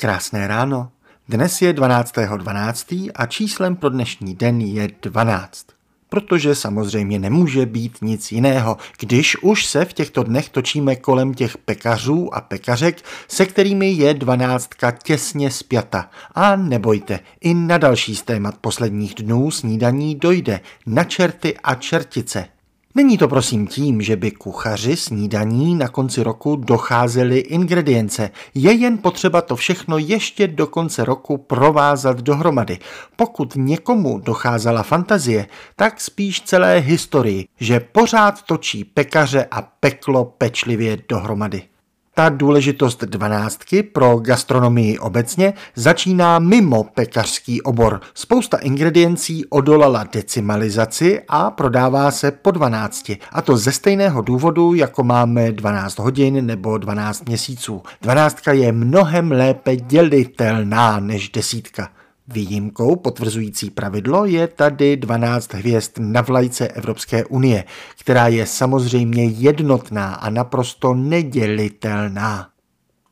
Krásné ráno. Dnes je 12.12. 12. a číslem pro dnešní den je 12. Protože samozřejmě nemůže být nic jiného, když už se v těchto dnech točíme kolem těch pekařů a pekařek, se kterými je dvanáctka těsně spjata. A nebojte, i na další z témat posledních dnů snídaní dojde na čerty a čertice. Není to prosím tím, že by kuchaři snídaní na konci roku docházely ingredience. Je jen potřeba to všechno ještě do konce roku provázat dohromady. Pokud někomu docházela fantazie, tak spíš celé historii, že pořád točí pekaře a peklo pečlivě dohromady. Ta důležitost dvanáctky pro gastronomii obecně začíná mimo pekařský obor. Spousta ingrediencí odolala decimalizaci a prodává se po 12. A to ze stejného důvodu, jako máme 12 hodin nebo 12 měsíců. Dvanáctka je mnohem lépe dělitelná než desítka. Výjimkou potvrzující pravidlo je tady 12 hvězd na vlajce Evropské unie, která je samozřejmě jednotná a naprosto nedělitelná.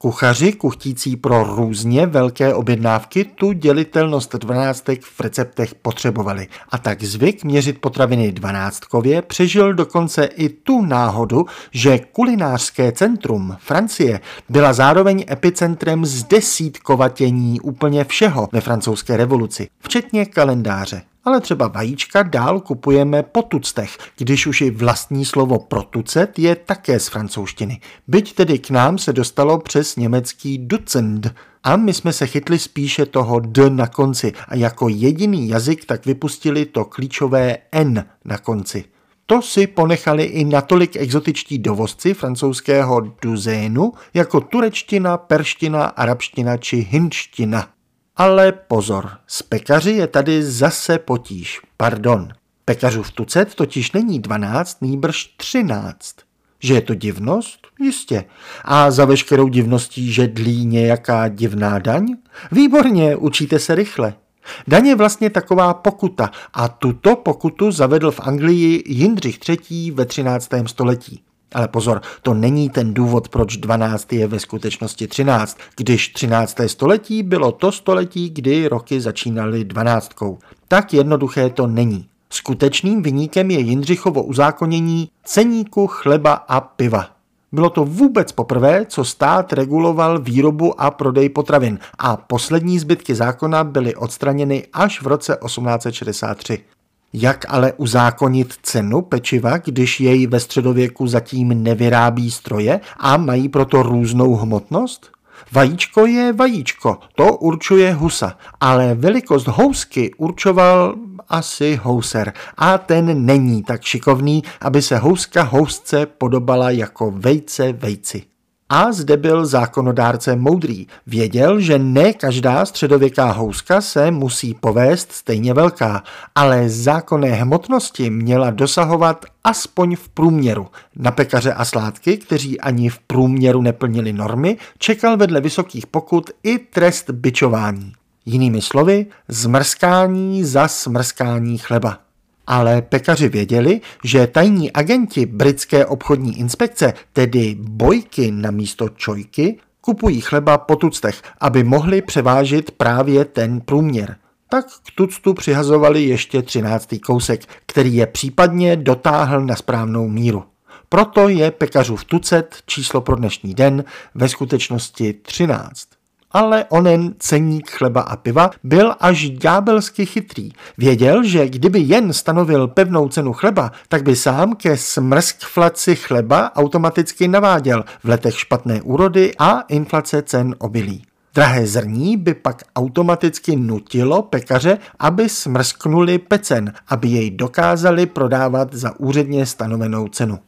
Kuchaři kuchtící pro různě velké objednávky tu dělitelnost dvanáctek v receptech potřebovali. A tak zvyk měřit potraviny dvanáctkově přežil dokonce i tu náhodu, že kulinářské centrum Francie byla zároveň epicentrem zdesítkovatění úplně všeho ve francouzské revoluci, včetně kalendáře ale třeba vajíčka dál kupujeme po tuctech, když už i vlastní slovo protucet je také z francouzštiny. Byť tedy k nám se dostalo přes německý Dutzend, a my jsme se chytli spíše toho D na konci a jako jediný jazyk tak vypustili to klíčové N na konci. To si ponechali i natolik exotičtí dovozci francouzského duzénu jako turečtina, perština, arabština či hinština. Ale pozor, s pekaři je tady zase potíž. Pardon, pekařů v tucet totiž není 12, nýbrž 13. Že je to divnost? Jistě. A za veškerou divností, že dlí nějaká divná daň? Výborně, učíte se rychle. Daň je vlastně taková pokuta a tuto pokutu zavedl v Anglii Jindřich III. ve 13. století. Ale pozor, to není ten důvod, proč 12 je ve skutečnosti 13, když 13. století bylo to století, kdy roky začínaly 12. Tak jednoduché to není. Skutečným vyníkem je Jindřichovo uzákonění ceníku chleba a piva. Bylo to vůbec poprvé, co stát reguloval výrobu a prodej potravin a poslední zbytky zákona byly odstraněny až v roce 1863. Jak ale uzákonit cenu pečiva, když jej ve středověku zatím nevyrábí stroje a mají proto různou hmotnost? Vajíčko je vajíčko, to určuje husa, ale velikost housky určoval asi houser a ten není tak šikovný, aby se houska housce podobala jako vejce vejci. A zde byl zákonodárce moudrý. Věděl, že ne každá středověká houska se musí povést stejně velká, ale zákonné hmotnosti měla dosahovat aspoň v průměru. Na pekaře a sládky, kteří ani v průměru neplnili normy, čekal vedle vysokých pokut i trest byčování. Jinými slovy, zmrskání za smrskání chleba ale pekaři věděli, že tajní agenti britské obchodní inspekce, tedy bojky na místo čojky, kupují chleba po tuctech, aby mohli převážit právě ten průměr. Tak k tuctu přihazovali ještě třináctý kousek, který je případně dotáhl na správnou míru. Proto je pekařův tucet číslo pro dnešní den ve skutečnosti 13 ale onen ceník chleba a piva byl až ďábelsky chytrý. Věděl, že kdyby jen stanovil pevnou cenu chleba, tak by sám ke smrskflaci chleba automaticky naváděl v letech špatné úrody a inflace cen obilí. Drahé zrní by pak automaticky nutilo pekaře, aby smrsknuli pecen, aby jej dokázali prodávat za úředně stanovenou cenu.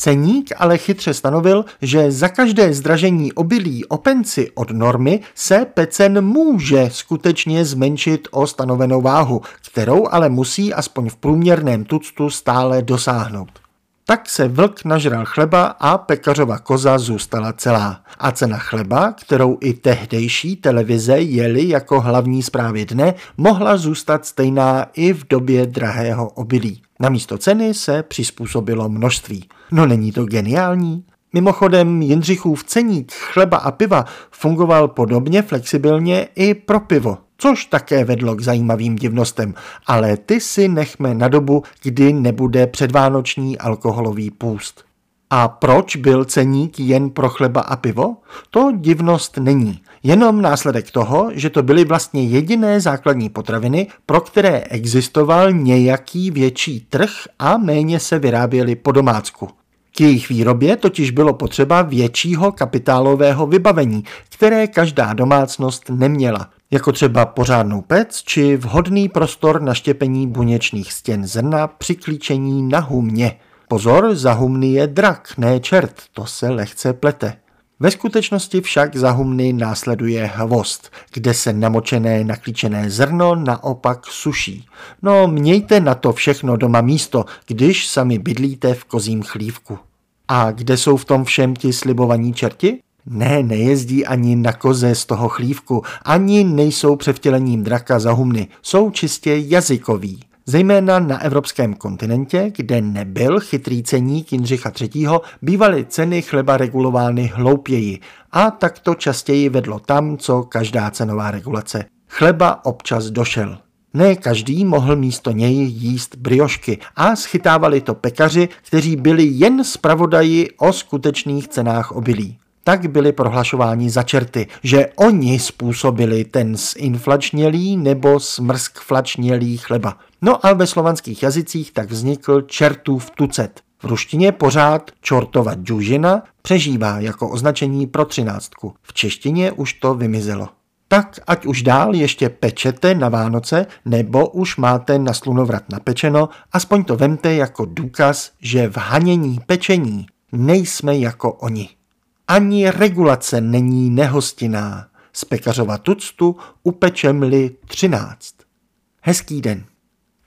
Ceník ale chytře stanovil, že za každé zdražení obilí o penci od normy se pecen může skutečně zmenšit o stanovenou váhu, kterou ale musí aspoň v průměrném tuctu stále dosáhnout. Tak se vlk nažral chleba a pekařova koza zůstala celá. A cena chleba, kterou i tehdejší televize jeli jako hlavní zprávy dne, mohla zůstat stejná i v době drahého obilí. Na místo ceny se přizpůsobilo množství. No není to geniální? Mimochodem Jindřichův ceník chleba a piva fungoval podobně flexibilně i pro pivo, což také vedlo k zajímavým divnostem, ale ty si nechme na dobu, kdy nebude předvánoční alkoholový půst. A proč byl ceník jen pro chleba a pivo? To divnost není. Jenom následek toho, že to byly vlastně jediné základní potraviny, pro které existoval nějaký větší trh a méně se vyráběly po domácku. K jejich výrobě totiž bylo potřeba většího kapitálového vybavení, které každá domácnost neměla, jako třeba pořádnou pec či vhodný prostor na štěpení buněčných stěn zrna při klíčení na humně. Pozor, za humny je drak, ne čert, to se lehce plete. Ve skutečnosti však za humny následuje hvost, kde se namočené naklíčené zrno naopak suší. No mějte na to všechno doma místo, když sami bydlíte v kozím chlívku. A kde jsou v tom všem ti slibovaní čerti? Ne, nejezdí ani na koze z toho chlívku, ani nejsou převtělením draka za humny, jsou čistě jazykoví. Zejména na evropském kontinentě, kde nebyl chytrý ceník Jindřicha III., bývaly ceny chleba regulovány hloupěji a tak to častěji vedlo tam, co každá cenová regulace. Chleba občas došel. Ne každý mohl místo něj jíst briošky a schytávali to pekaři, kteří byli jen zpravodaji o skutečných cenách obilí tak byli prohlašováni za čerty, že oni způsobili ten zinflačnělý nebo smrskflačnělý chleba. No a ve slovanských jazycích tak vznikl čertův tucet. V ruštině pořád čortova džužina přežívá jako označení pro třináctku. V češtině už to vymizelo. Tak ať už dál ještě pečete na Vánoce, nebo už máte na slunovrat napečeno, aspoň to vemte jako důkaz, že v hanění pečení nejsme jako oni. Ani regulace není nehostinná. Z pekařova tuctu upečem-li třináct. Hezký den.